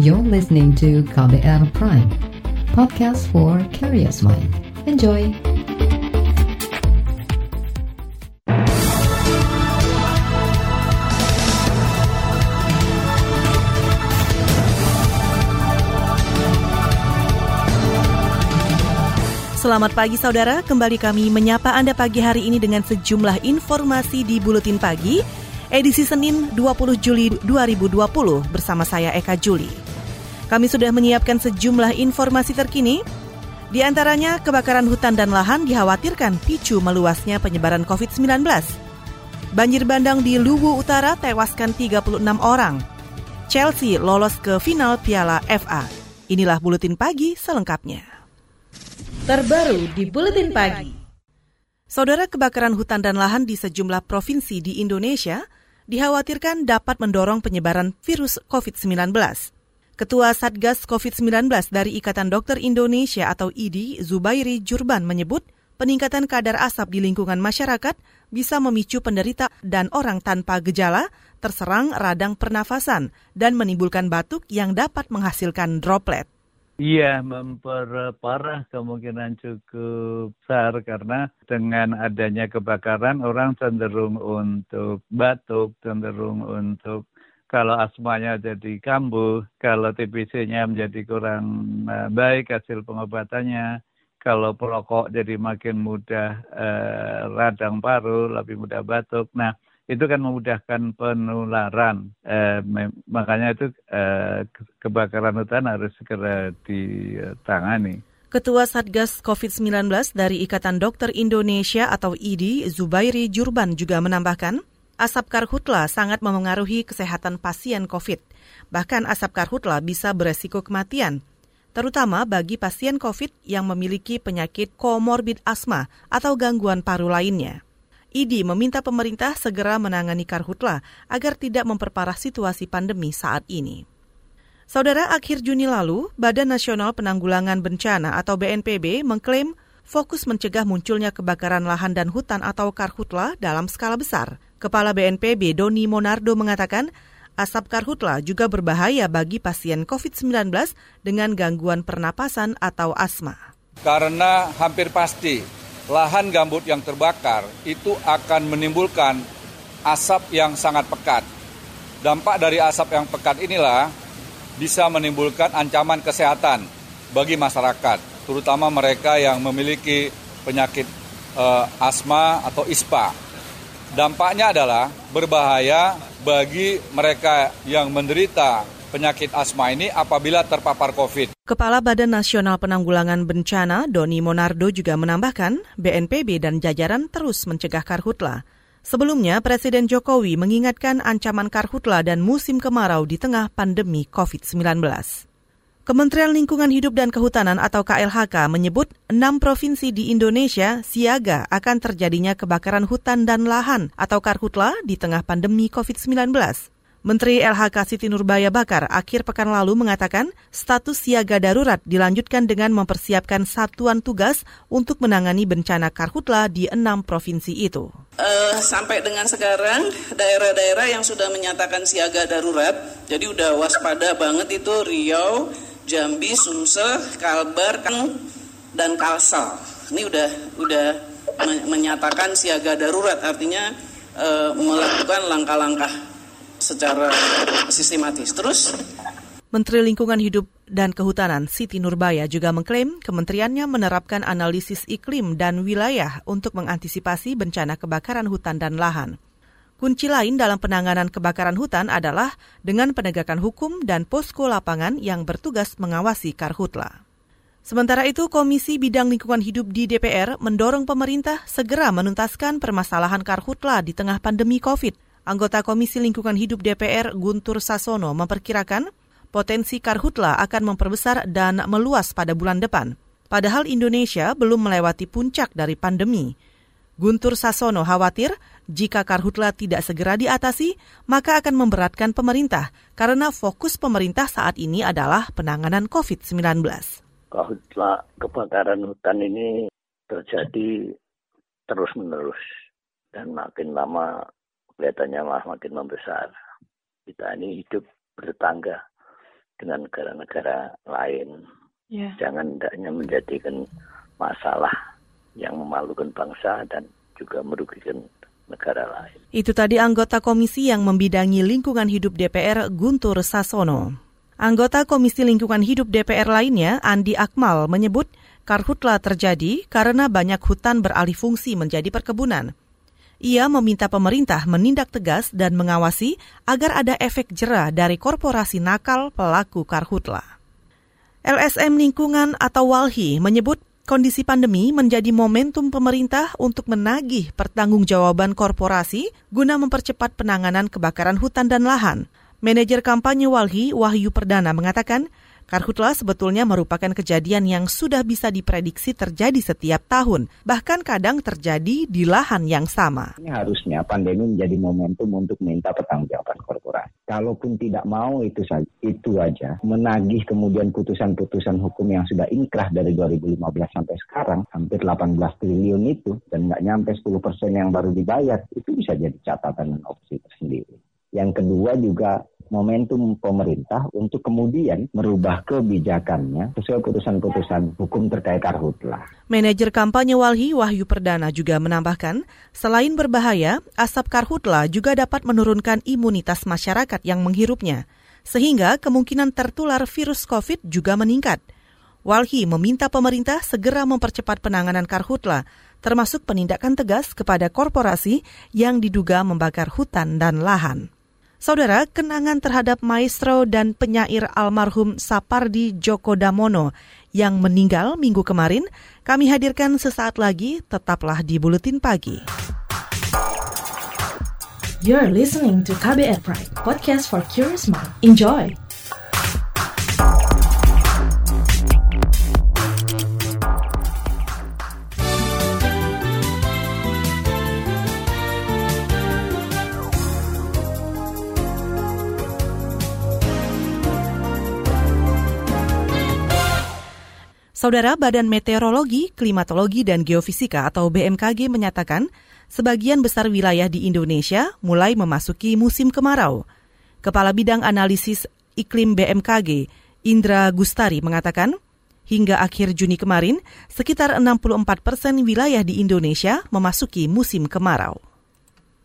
You're listening to KBR Prime, podcast for curious mind. Enjoy! Selamat pagi saudara, kembali kami menyapa Anda pagi hari ini dengan sejumlah informasi di Buletin Pagi, edisi Senin 20 Juli 2020 bersama saya Eka Juli. Kami sudah menyiapkan sejumlah informasi terkini, di antaranya kebakaran hutan dan lahan dikhawatirkan picu meluasnya penyebaran COVID-19. Banjir bandang di Luwu Utara tewaskan 36 orang. Chelsea lolos ke final Piala FA. Inilah Buletin Pagi selengkapnya terbaru di Buletin Pagi. Saudara kebakaran hutan dan lahan di sejumlah provinsi di Indonesia dikhawatirkan dapat mendorong penyebaran virus COVID-19. Ketua Satgas COVID-19 dari Ikatan Dokter Indonesia atau IDI, Zubairi Jurban menyebut peningkatan kadar asap di lingkungan masyarakat bisa memicu penderita dan orang tanpa gejala terserang radang pernafasan dan menimbulkan batuk yang dapat menghasilkan droplet. Iya, memperparah kemungkinan cukup besar karena dengan adanya kebakaran orang cenderung untuk batuk, cenderung untuk kalau asmanya jadi kambuh, kalau TBC-nya menjadi kurang eh, baik hasil pengobatannya, kalau perokok jadi makin mudah eh, radang paru, lebih mudah batuk. Nah, itu kan memudahkan penularan. Eh, makanya itu eh, kebakaran hutan harus segera ditangani. Ketua Satgas COVID-19 dari Ikatan Dokter Indonesia atau IDI, Zubairi Jurban juga menambahkan, asap karhutla sangat memengaruhi kesehatan pasien COVID. Bahkan asap karhutla bisa beresiko kematian, terutama bagi pasien COVID yang memiliki penyakit komorbid asma atau gangguan paru lainnya. IDI meminta pemerintah segera menangani karhutla agar tidak memperparah situasi pandemi saat ini. Saudara, akhir Juni lalu, Badan Nasional Penanggulangan Bencana atau BNPB mengklaim fokus mencegah munculnya kebakaran lahan dan hutan atau karhutla dalam skala besar. Kepala BNPB Doni Monardo mengatakan, asap karhutla juga berbahaya bagi pasien COVID-19 dengan gangguan pernapasan atau asma. Karena hampir pasti lahan gambut yang terbakar itu akan menimbulkan asap yang sangat pekat. Dampak dari asap yang pekat inilah bisa menimbulkan ancaman kesehatan bagi masyarakat, terutama mereka yang memiliki penyakit eh, asma atau ISPA. Dampaknya adalah berbahaya bagi mereka yang menderita penyakit asma ini apabila terpapar COVID. Kepala Badan Nasional Penanggulangan Bencana, Doni Monardo juga menambahkan, BNPB dan jajaran terus mencegah karhutla. Sebelumnya, Presiden Jokowi mengingatkan ancaman karhutla dan musim kemarau di tengah pandemi COVID-19. Kementerian Lingkungan Hidup dan Kehutanan atau KLHK menyebut enam provinsi di Indonesia siaga akan terjadinya kebakaran hutan dan lahan atau karhutla di tengah pandemi COVID-19. Menteri LHK Siti Nurbaya Bakar akhir pekan lalu mengatakan status siaga darurat dilanjutkan dengan mempersiapkan satuan tugas untuk menangani bencana karhutla di enam provinsi itu. Uh, sampai dengan sekarang daerah-daerah yang sudah menyatakan siaga darurat, jadi udah waspada banget itu Riau, Jambi, Sumsel, Kalbar, dan Kalsel. Ini udah udah menyatakan siaga darurat, artinya uh, melakukan langkah-langkah secara sistematis. Terus Menteri Lingkungan Hidup dan Kehutanan Siti Nurbaya juga mengklaim kementeriannya menerapkan analisis iklim dan wilayah untuk mengantisipasi bencana kebakaran hutan dan lahan. Kunci lain dalam penanganan kebakaran hutan adalah dengan penegakan hukum dan posko lapangan yang bertugas mengawasi karhutla. Sementara itu, Komisi Bidang Lingkungan Hidup di DPR mendorong pemerintah segera menuntaskan permasalahan karhutla di tengah pandemi COVID. Anggota Komisi Lingkungan Hidup DPR Guntur Sasono memperkirakan potensi karhutla akan memperbesar dan meluas pada bulan depan. Padahal Indonesia belum melewati puncak dari pandemi. Guntur Sasono khawatir jika karhutla tidak segera diatasi, maka akan memberatkan pemerintah karena fokus pemerintah saat ini adalah penanganan COVID-19. Karhutla kebakaran hutan ini terjadi terus-menerus dan makin lama kelihatannya malah makin membesar. Kita ini hidup bertetangga dengan negara-negara lain. Ya. Jangan hendaknya menjadikan masalah yang memalukan bangsa dan juga merugikan negara lain. Itu tadi anggota komisi yang membidangi lingkungan hidup DPR Guntur Sasono. Anggota Komisi Lingkungan Hidup DPR lainnya, Andi Akmal, menyebut karhutla terjadi karena banyak hutan beralih fungsi menjadi perkebunan. Ia meminta pemerintah menindak tegas dan mengawasi agar ada efek jerah dari korporasi nakal pelaku karhutla. LSM Lingkungan atau WALHI menyebut kondisi pandemi menjadi momentum pemerintah untuk menagih pertanggungjawaban korporasi guna mempercepat penanganan kebakaran hutan dan lahan. Manajer kampanye Walhi, Wahyu Perdana, mengatakan Karhutla sebetulnya merupakan kejadian yang sudah bisa diprediksi terjadi setiap tahun, bahkan kadang terjadi di lahan yang sama. Ini harusnya pandemi menjadi momentum untuk minta pertanggungjawaban korporasi. Kalaupun tidak mau itu saja, itu aja. Menagih kemudian putusan-putusan hukum yang sudah inkrah dari 2015 sampai sekarang, hampir 18 triliun itu, dan nggak nyampe 10 persen yang baru dibayar, itu bisa jadi catatan dan opsi tersendiri. Yang kedua juga momentum pemerintah untuk kemudian merubah kebijakannya sesuai putusan-putusan hukum terkait karhutlah. Manajer kampanye Walhi Wahyu Perdana juga menambahkan, selain berbahaya, asap karhutla juga dapat menurunkan imunitas masyarakat yang menghirupnya, sehingga kemungkinan tertular virus COVID juga meningkat. Walhi meminta pemerintah segera mempercepat penanganan karhutla, termasuk penindakan tegas kepada korporasi yang diduga membakar hutan dan lahan. Saudara, kenangan terhadap maestro dan penyair almarhum Sapardi Djoko Damono yang meninggal minggu kemarin, kami hadirkan sesaat lagi, tetaplah di Buletin Pagi. You're listening to KBR Pride, podcast for curious mind. Enjoy! Saudara Badan Meteorologi, Klimatologi, dan Geofisika atau BMKG menyatakan sebagian besar wilayah di Indonesia mulai memasuki musim kemarau. Kepala Bidang Analisis Iklim BMKG, Indra Gustari mengatakan, hingga akhir Juni kemarin, sekitar 64 persen wilayah di Indonesia memasuki musim kemarau.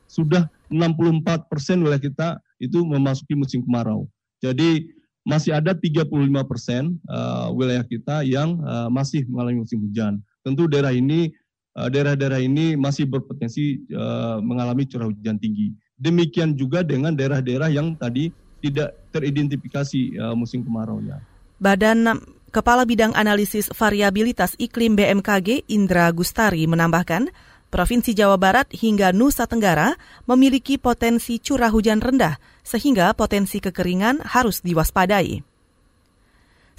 Sudah 64 persen wilayah kita itu memasuki musim kemarau. Jadi masih ada 35 persen uh, wilayah kita yang uh, masih mengalami musim hujan. Tentu daerah ini uh, daerah-daerah ini masih berpotensi uh, mengalami curah hujan tinggi. Demikian juga dengan daerah-daerah yang tadi tidak teridentifikasi uh, musim kemarau-nya. Badan Kepala Bidang Analisis Variabilitas Iklim BMKG Indra Gustari menambahkan, Provinsi Jawa Barat hingga Nusa Tenggara memiliki potensi curah hujan rendah, sehingga potensi kekeringan harus diwaspadai.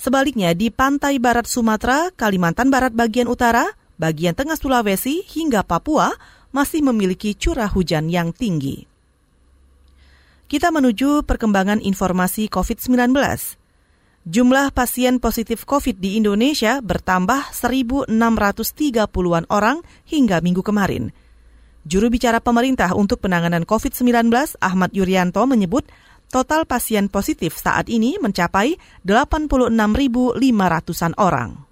Sebaliknya, di pantai barat Sumatera, Kalimantan Barat bagian utara, bagian tengah Sulawesi, hingga Papua masih memiliki curah hujan yang tinggi. Kita menuju perkembangan informasi COVID-19. Jumlah pasien positif COVID di Indonesia bertambah 1.630-an orang hingga minggu kemarin. Juru bicara pemerintah untuk penanganan COVID-19, Ahmad Yuryanto, menyebut total pasien positif saat ini mencapai 86.500-an orang.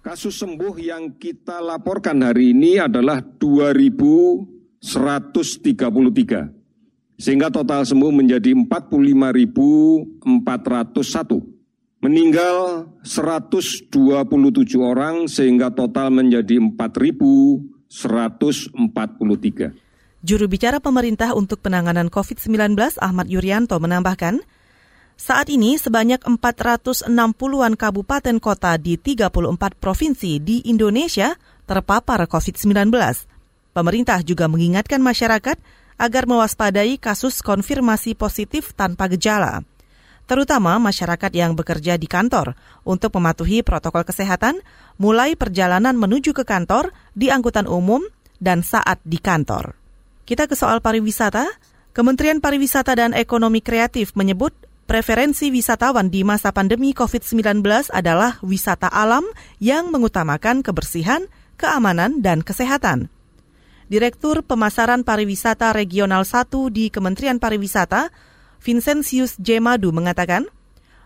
Kasus sembuh yang kita laporkan hari ini adalah 2.133, sehingga total sembuh menjadi 45.401. Meninggal 127 orang sehingga total menjadi 4.143. Juru bicara pemerintah untuk penanganan COVID-19 Ahmad Yuryanto menambahkan, saat ini sebanyak 460-an kabupaten kota di 34 provinsi di Indonesia terpapar COVID-19. Pemerintah juga mengingatkan masyarakat agar mewaspadai kasus konfirmasi positif tanpa gejala terutama masyarakat yang bekerja di kantor, untuk mematuhi protokol kesehatan, mulai perjalanan menuju ke kantor, di angkutan umum, dan saat di kantor. Kita ke soal pariwisata. Kementerian Pariwisata dan Ekonomi Kreatif menyebut preferensi wisatawan di masa pandemi COVID-19 adalah wisata alam yang mengutamakan kebersihan, keamanan, dan kesehatan. Direktur Pemasaran Pariwisata Regional 1 di Kementerian Pariwisata, Vincentius J. Madu mengatakan,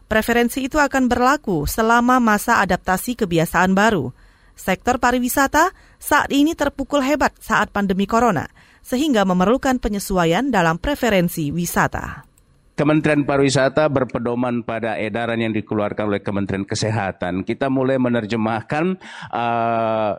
Preferensi itu akan berlaku selama masa adaptasi kebiasaan baru. Sektor pariwisata saat ini terpukul hebat saat pandemi corona, sehingga memerlukan penyesuaian dalam preferensi wisata. Kementerian Pariwisata berpedoman pada edaran yang dikeluarkan oleh Kementerian Kesehatan. Kita mulai menerjemahkan uh,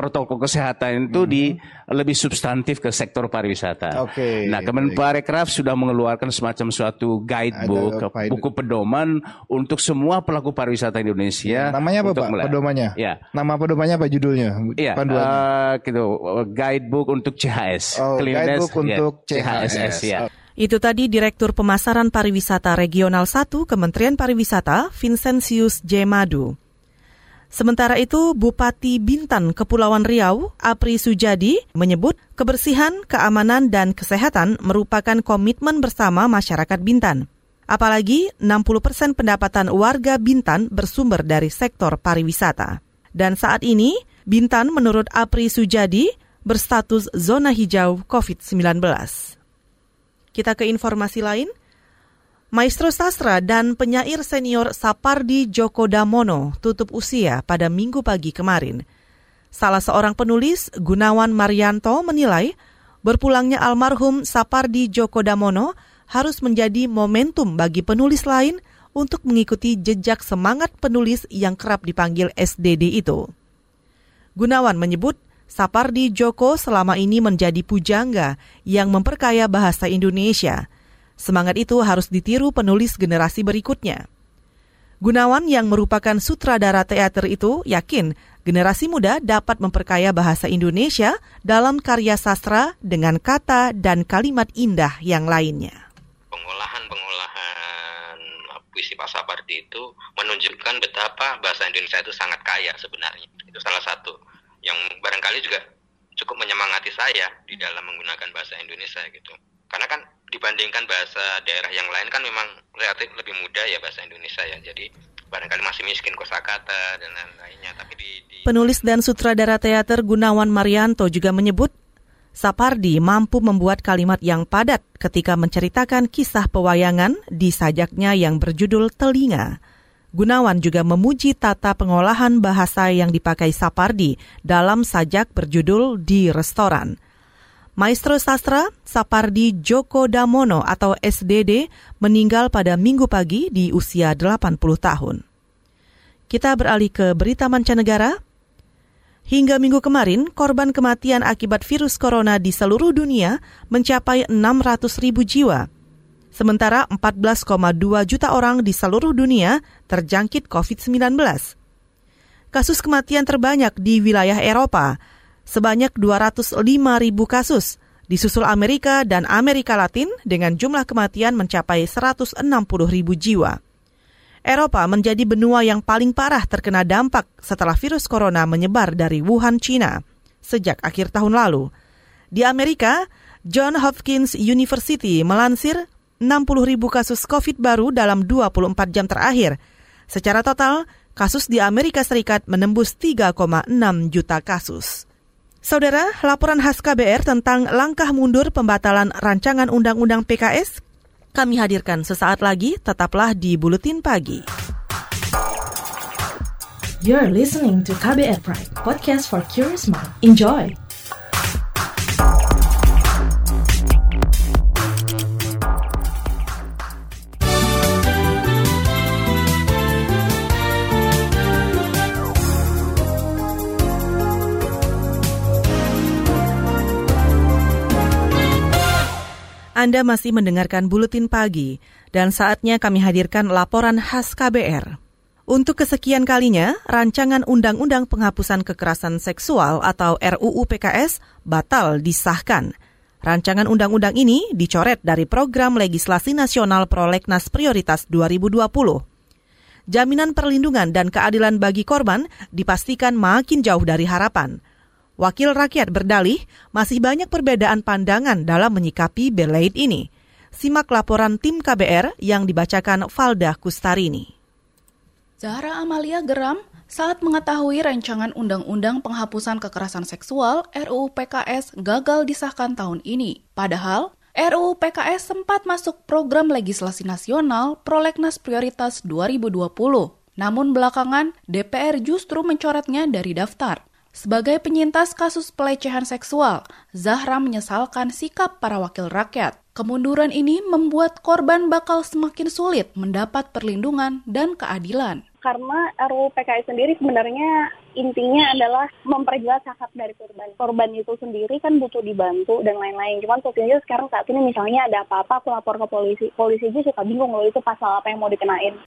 protokol kesehatan itu hmm. di lebih substantif ke sektor pariwisata. Oke. Okay, nah, Kemenparekraf sudah mengeluarkan semacam suatu guidebook, Ada, buku pedoman untuk semua pelaku pariwisata Indonesia. Ya, namanya apa, Pak? Mulai. Pedomannya? Ya. Nama pedomannya apa judulnya? Iya. Uh, gitu, guidebook untuk CHS. Oh, guidebook ya, untuk CHS. CHS ya. Itu tadi Direktur Pemasaran Pariwisata Regional 1 Kementerian Pariwisata, Vincentius J. Madu. Sementara itu, Bupati Bintan Kepulauan Riau, Apri Sujadi, menyebut kebersihan, keamanan, dan kesehatan merupakan komitmen bersama masyarakat Bintan. Apalagi 60 persen pendapatan warga Bintan bersumber dari sektor pariwisata. Dan saat ini, Bintan menurut Apri Sujadi berstatus zona hijau COVID-19. Kita ke informasi lain. Maestro sastra dan penyair senior Sapardi Djoko Damono tutup usia pada minggu pagi kemarin. Salah seorang penulis, Gunawan Marianto, menilai berpulangnya almarhum Sapardi Djoko Damono harus menjadi momentum bagi penulis lain untuk mengikuti jejak semangat penulis yang kerap dipanggil SDD itu. Gunawan menyebut Sapardi Djoko selama ini menjadi pujangga yang memperkaya bahasa Indonesia – Semangat itu harus ditiru penulis generasi berikutnya. Gunawan yang merupakan sutradara teater itu yakin generasi muda dapat memperkaya bahasa Indonesia dalam karya sastra dengan kata dan kalimat indah yang lainnya. Pengolahan-pengolahan puisi Pak Sapardi itu menunjukkan betapa bahasa Indonesia itu sangat kaya sebenarnya. Itu salah satu yang barangkali juga cukup menyemangati saya di dalam menggunakan bahasa Indonesia gitu. Karena kan dibandingkan bahasa daerah yang lain kan memang relatif lebih mudah ya bahasa Indonesia ya. Jadi barangkali masih miskin kosakata dan lain-lainnya. Tapi di, di... Penulis dan sutradara teater Gunawan Marianto juga menyebut Sapardi mampu membuat kalimat yang padat ketika menceritakan kisah pewayangan di sajaknya yang berjudul Telinga. Gunawan juga memuji tata pengolahan bahasa yang dipakai Sapardi dalam sajak berjudul Di Restoran. Maestro sastra Sapardi Djoko Damono atau SDD meninggal pada minggu pagi di usia 80 tahun. Kita beralih ke berita mancanegara. Hingga minggu kemarin, korban kematian akibat virus corona di seluruh dunia mencapai 600 ribu jiwa. Sementara 14,2 juta orang di seluruh dunia terjangkit COVID-19. Kasus kematian terbanyak di wilayah Eropa, sebanyak 205 ribu kasus, disusul Amerika dan Amerika Latin dengan jumlah kematian mencapai 160 ribu jiwa. Eropa menjadi benua yang paling parah terkena dampak setelah virus corona menyebar dari Wuhan, China sejak akhir tahun lalu. Di Amerika, John Hopkins University melansir 60 ribu kasus COVID baru dalam 24 jam terakhir. Secara total, kasus di Amerika Serikat menembus 3,6 juta kasus. Saudara, laporan khas KBR tentang langkah mundur pembatalan rancangan undang-undang PKS kami hadirkan sesaat lagi, tetaplah di Buletin Pagi. You're listening to KBR Pride, podcast for curious mind. Enjoy! Anda masih mendengarkan Buletin Pagi, dan saatnya kami hadirkan laporan khas KBR. Untuk kesekian kalinya, rancangan Undang-Undang Penghapusan Kekerasan Seksual atau RUU PKS batal disahkan. Rancangan undang-undang ini dicoret dari Program Legislasi Nasional Prolegnas Prioritas 2020. Jaminan perlindungan dan keadilan bagi korban dipastikan makin jauh dari harapan – Wakil rakyat berdalih masih banyak perbedaan pandangan dalam menyikapi belait ini. Simak laporan tim KBR yang dibacakan Valda Kustarini. Zahra Amalia geram saat mengetahui rancangan Undang-Undang Penghapusan Kekerasan Seksual RUU PKS gagal disahkan tahun ini. Padahal RUU PKS sempat masuk program legislasi nasional Prolegnas Prioritas 2020. Namun belakangan DPR justru mencoretnya dari daftar. Sebagai penyintas kasus pelecehan seksual, Zahra menyesalkan sikap para wakil rakyat. Kemunduran ini membuat korban bakal semakin sulit mendapat perlindungan dan keadilan karena RUU PKS sendiri sebenarnya intinya adalah memperjelas hak hak dari korban. Korban itu sendiri kan butuh dibantu dan lain-lain. Cuman posisinya sekarang saat ini misalnya ada apa-apa aku lapor ke polisi. Polisi aja suka bingung loh itu pasal apa yang mau dikenain.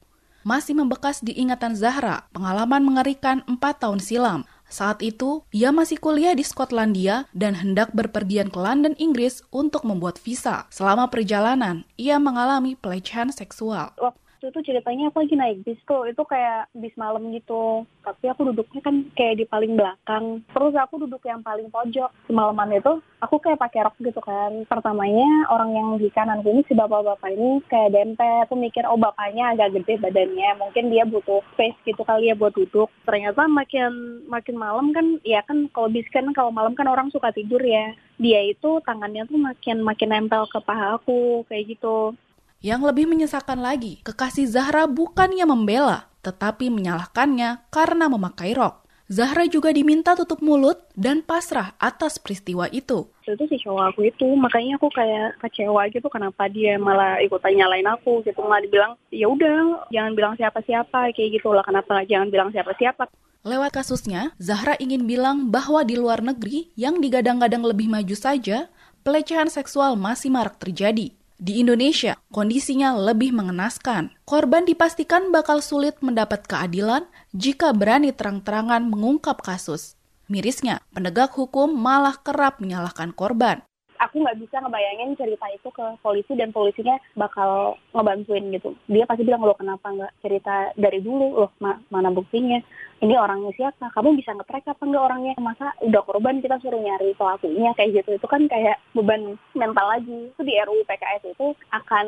Masih membekas di ingatan Zahra, pengalaman mengerikan 4 tahun silam. Saat itu, ia masih kuliah di Skotlandia dan hendak berpergian ke London, Inggris untuk membuat visa. Selama perjalanan, ia mengalami pelecehan seksual. Waktu waktu itu ceritanya aku lagi naik bis tuh. Itu kayak bis malam gitu. Tapi aku duduknya kan kayak di paling belakang. Terus aku duduk yang paling pojok. Semalaman itu aku kayak pakai rok gitu kan. Pertamanya orang yang di kanan ini si bapak-bapak ini kayak dempet. Aku mikir oh bapaknya agak gede badannya. Mungkin dia butuh space gitu kali ya buat duduk. Ternyata makin makin malam kan ya kan kalau bis kan kalau malam kan orang suka tidur ya. Dia itu tangannya tuh makin makin nempel ke paha aku kayak gitu yang lebih menyesakan lagi, kekasih Zahra bukannya membela, tetapi menyalahkannya karena memakai rok. Zahra juga diminta tutup mulut dan pasrah atas peristiwa itu. Itu si cowok aku itu, makanya aku kayak kecewa gitu kenapa dia malah ikutan nyalain aku gitu. Malah dibilang, ya udah jangan bilang siapa-siapa kayak gitu lah, kenapa jangan bilang siapa-siapa. Lewat kasusnya, Zahra ingin bilang bahwa di luar negeri yang digadang-gadang lebih maju saja, pelecehan seksual masih marak terjadi. Di Indonesia, kondisinya lebih mengenaskan. Korban dipastikan bakal sulit mendapat keadilan jika berani terang-terangan mengungkap kasus. Mirisnya, penegak hukum malah kerap menyalahkan korban aku nggak bisa ngebayangin cerita itu ke polisi dan polisinya bakal ngebantuin gitu. Dia pasti bilang lo kenapa nggak cerita dari dulu loh ma mana buktinya. Ini orangnya siapa? Kamu bisa ngetrack apa nggak orangnya? Masa udah korban kita suruh nyari pelakunya kayak gitu itu kan kayak beban mental lagi. Itu di RUU PKS itu akan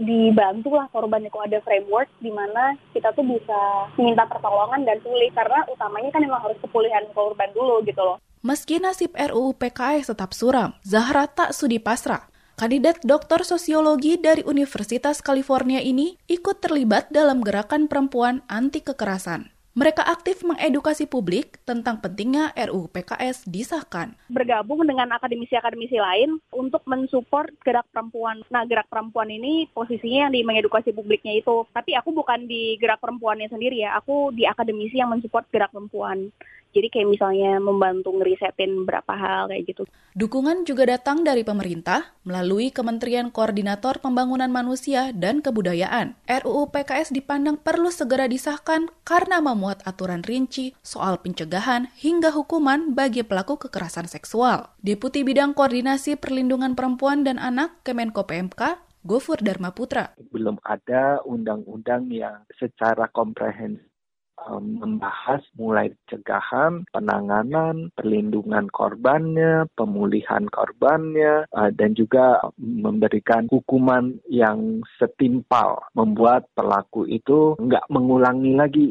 dibantu lah korban itu ada framework di mana kita tuh bisa minta pertolongan dan pulih karena utamanya kan emang harus kepulihan korban dulu gitu loh. Meski nasib RUU PKS tetap suram, Zahra tak sudi pasrah. Kandidat doktor sosiologi dari Universitas California ini ikut terlibat dalam gerakan perempuan anti kekerasan. Mereka aktif mengedukasi publik tentang pentingnya RUU PKS disahkan. Bergabung dengan akademisi-akademisi lain untuk mensupport gerak perempuan. Nah, gerak perempuan ini posisinya yang di mengedukasi publiknya itu. Tapi aku bukan di gerak perempuannya sendiri ya, aku di akademisi yang mensupport gerak perempuan. Jadi kayak misalnya membantu ngerisetin berapa hal kayak gitu. Dukungan juga datang dari pemerintah melalui Kementerian Koordinator Pembangunan Manusia dan Kebudayaan. RUU PKS dipandang perlu segera disahkan karena memuat aturan rinci soal pencegahan hingga hukuman bagi pelaku kekerasan seksual. Deputi Bidang Koordinasi Perlindungan Perempuan dan Anak Kemenko PMK Gofur Dharma Putra. Belum ada undang-undang yang secara komprehensif membahas mulai pencegahan, penanganan, perlindungan korbannya, pemulihan korbannya, uh, dan juga memberikan hukuman yang setimpal, membuat pelaku itu nggak mengulangi lagi.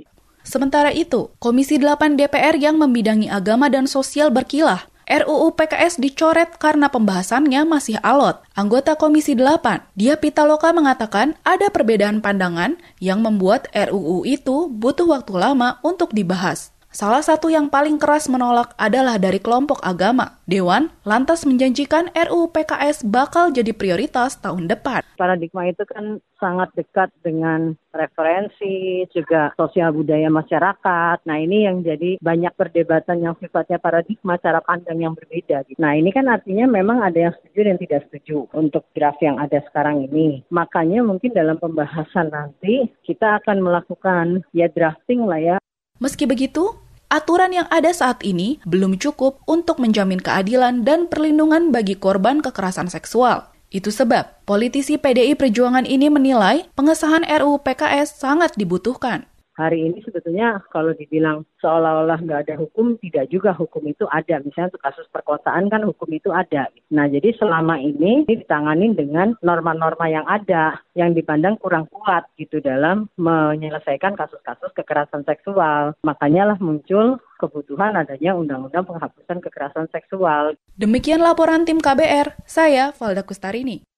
Sementara itu, Komisi 8 DPR yang membidangi agama dan sosial berkilah RUU PKS dicoret karena pembahasannya masih alot. Anggota Komisi 8, Dia Pitaloka mengatakan ada perbedaan pandangan yang membuat RUU itu butuh waktu lama untuk dibahas. Salah satu yang paling keras menolak adalah dari kelompok agama. Dewan lantas menjanjikan RUU PKS bakal jadi prioritas tahun depan. Paradigma itu kan sangat dekat dengan referensi, juga sosial budaya masyarakat. Nah ini yang jadi banyak perdebatan yang sifatnya paradigma cara pandang yang berbeda. Nah ini kan artinya memang ada yang setuju dan tidak setuju untuk draft yang ada sekarang ini. Makanya mungkin dalam pembahasan nanti kita akan melakukan ya drafting lah ya. Meski begitu, Aturan yang ada saat ini belum cukup untuk menjamin keadilan dan perlindungan bagi korban kekerasan seksual. Itu sebab politisi PDI Perjuangan ini menilai pengesahan RUU PKS sangat dibutuhkan hari ini sebetulnya kalau dibilang seolah-olah nggak ada hukum, tidak juga hukum itu ada. Misalnya untuk kasus perkosaan kan hukum itu ada. Nah jadi selama ini ditangani dengan norma-norma yang ada, yang dipandang kurang kuat gitu dalam menyelesaikan kasus-kasus kekerasan seksual. Makanya lah muncul kebutuhan adanya undang-undang penghapusan kekerasan seksual. Demikian laporan tim KBR, saya Valda Kustarini.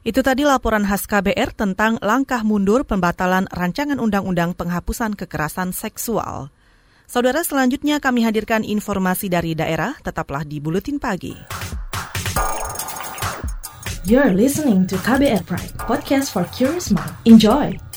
Itu tadi laporan khas KBR tentang langkah mundur pembatalan rancangan undang-undang penghapusan kekerasan seksual. Saudara, selanjutnya kami hadirkan informasi dari daerah, tetaplah di Buletin Pagi. You're listening to KBR Pride, podcast for curious mind. Enjoy!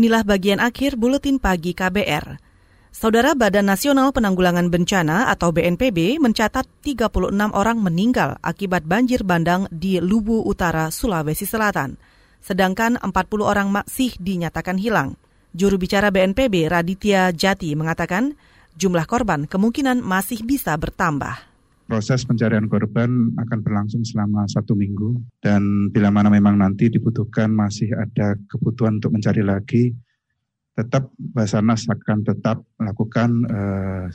Inilah bagian akhir buletin pagi KBR. Saudara Badan Nasional Penanggulangan Bencana atau BNPB mencatat 36 orang meninggal akibat banjir bandang di Luwu Utara, Sulawesi Selatan. Sedangkan 40 orang masih dinyatakan hilang. Juru bicara BNPB Raditya Jati mengatakan jumlah korban kemungkinan masih bisa bertambah proses pencarian korban akan berlangsung selama satu minggu dan bila mana memang nanti dibutuhkan masih ada kebutuhan untuk mencari lagi, tetap Basarnas akan tetap melakukan uh,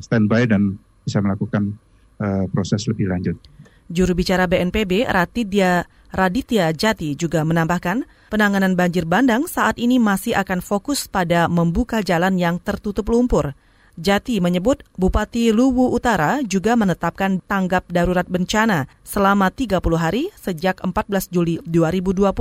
standby dan bisa melakukan uh, proses lebih lanjut. Juru bicara BNPB Ratidya Raditya Jati juga menambahkan, penanganan banjir bandang saat ini masih akan fokus pada membuka jalan yang tertutup lumpur Jati menyebut Bupati Luwu Utara juga menetapkan tanggap darurat bencana selama 30 hari sejak 14 Juli 2020.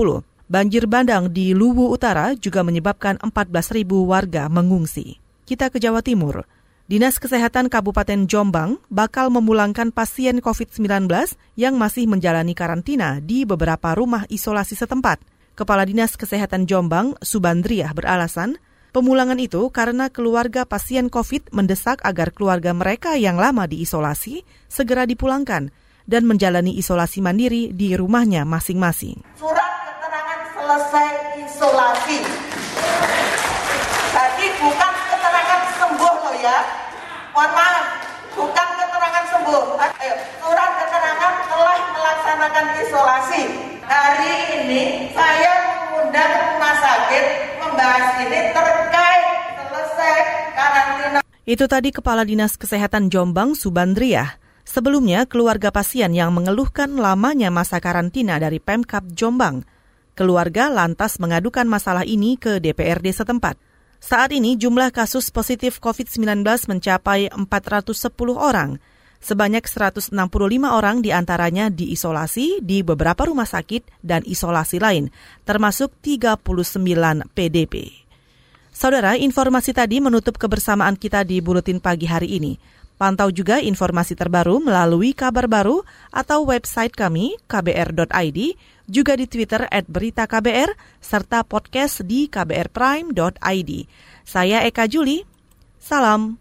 Banjir bandang di Luwu Utara juga menyebabkan 14.000 warga mengungsi. Kita ke Jawa Timur. Dinas Kesehatan Kabupaten Jombang bakal memulangkan pasien COVID-19 yang masih menjalani karantina di beberapa rumah isolasi setempat. Kepala Dinas Kesehatan Jombang, Subandriah, beralasan Pemulangan itu karena keluarga pasien COVID mendesak agar keluarga mereka yang lama diisolasi segera dipulangkan dan menjalani isolasi mandiri di rumahnya masing-masing. Surat keterangan selesai isolasi. Jadi bukan keterangan sembuh loh ya. Mohon maaf, bukan keterangan sembuh. Surat keterangan telah melaksanakan isolasi. Hari ini saya mengundang rumah sakit membahas ini terkait selesai karantina. Itu tadi Kepala Dinas Kesehatan Jombang Subandriah. Sebelumnya, keluarga pasien yang mengeluhkan lamanya masa karantina dari Pemkap Jombang. Keluarga lantas mengadukan masalah ini ke DPRD setempat. Saat ini jumlah kasus positif COVID-19 mencapai 410 orang. Sebanyak 165 orang di antaranya diisolasi di beberapa rumah sakit dan isolasi lain, termasuk 39 PDP. Saudara, informasi tadi menutup kebersamaan kita di Buletin Pagi hari ini. Pantau juga informasi terbaru melalui kabar baru atau website kami kbr.id, juga di Twitter at Berita KBR, serta podcast di kbrprime.id. Saya Eka Juli, salam.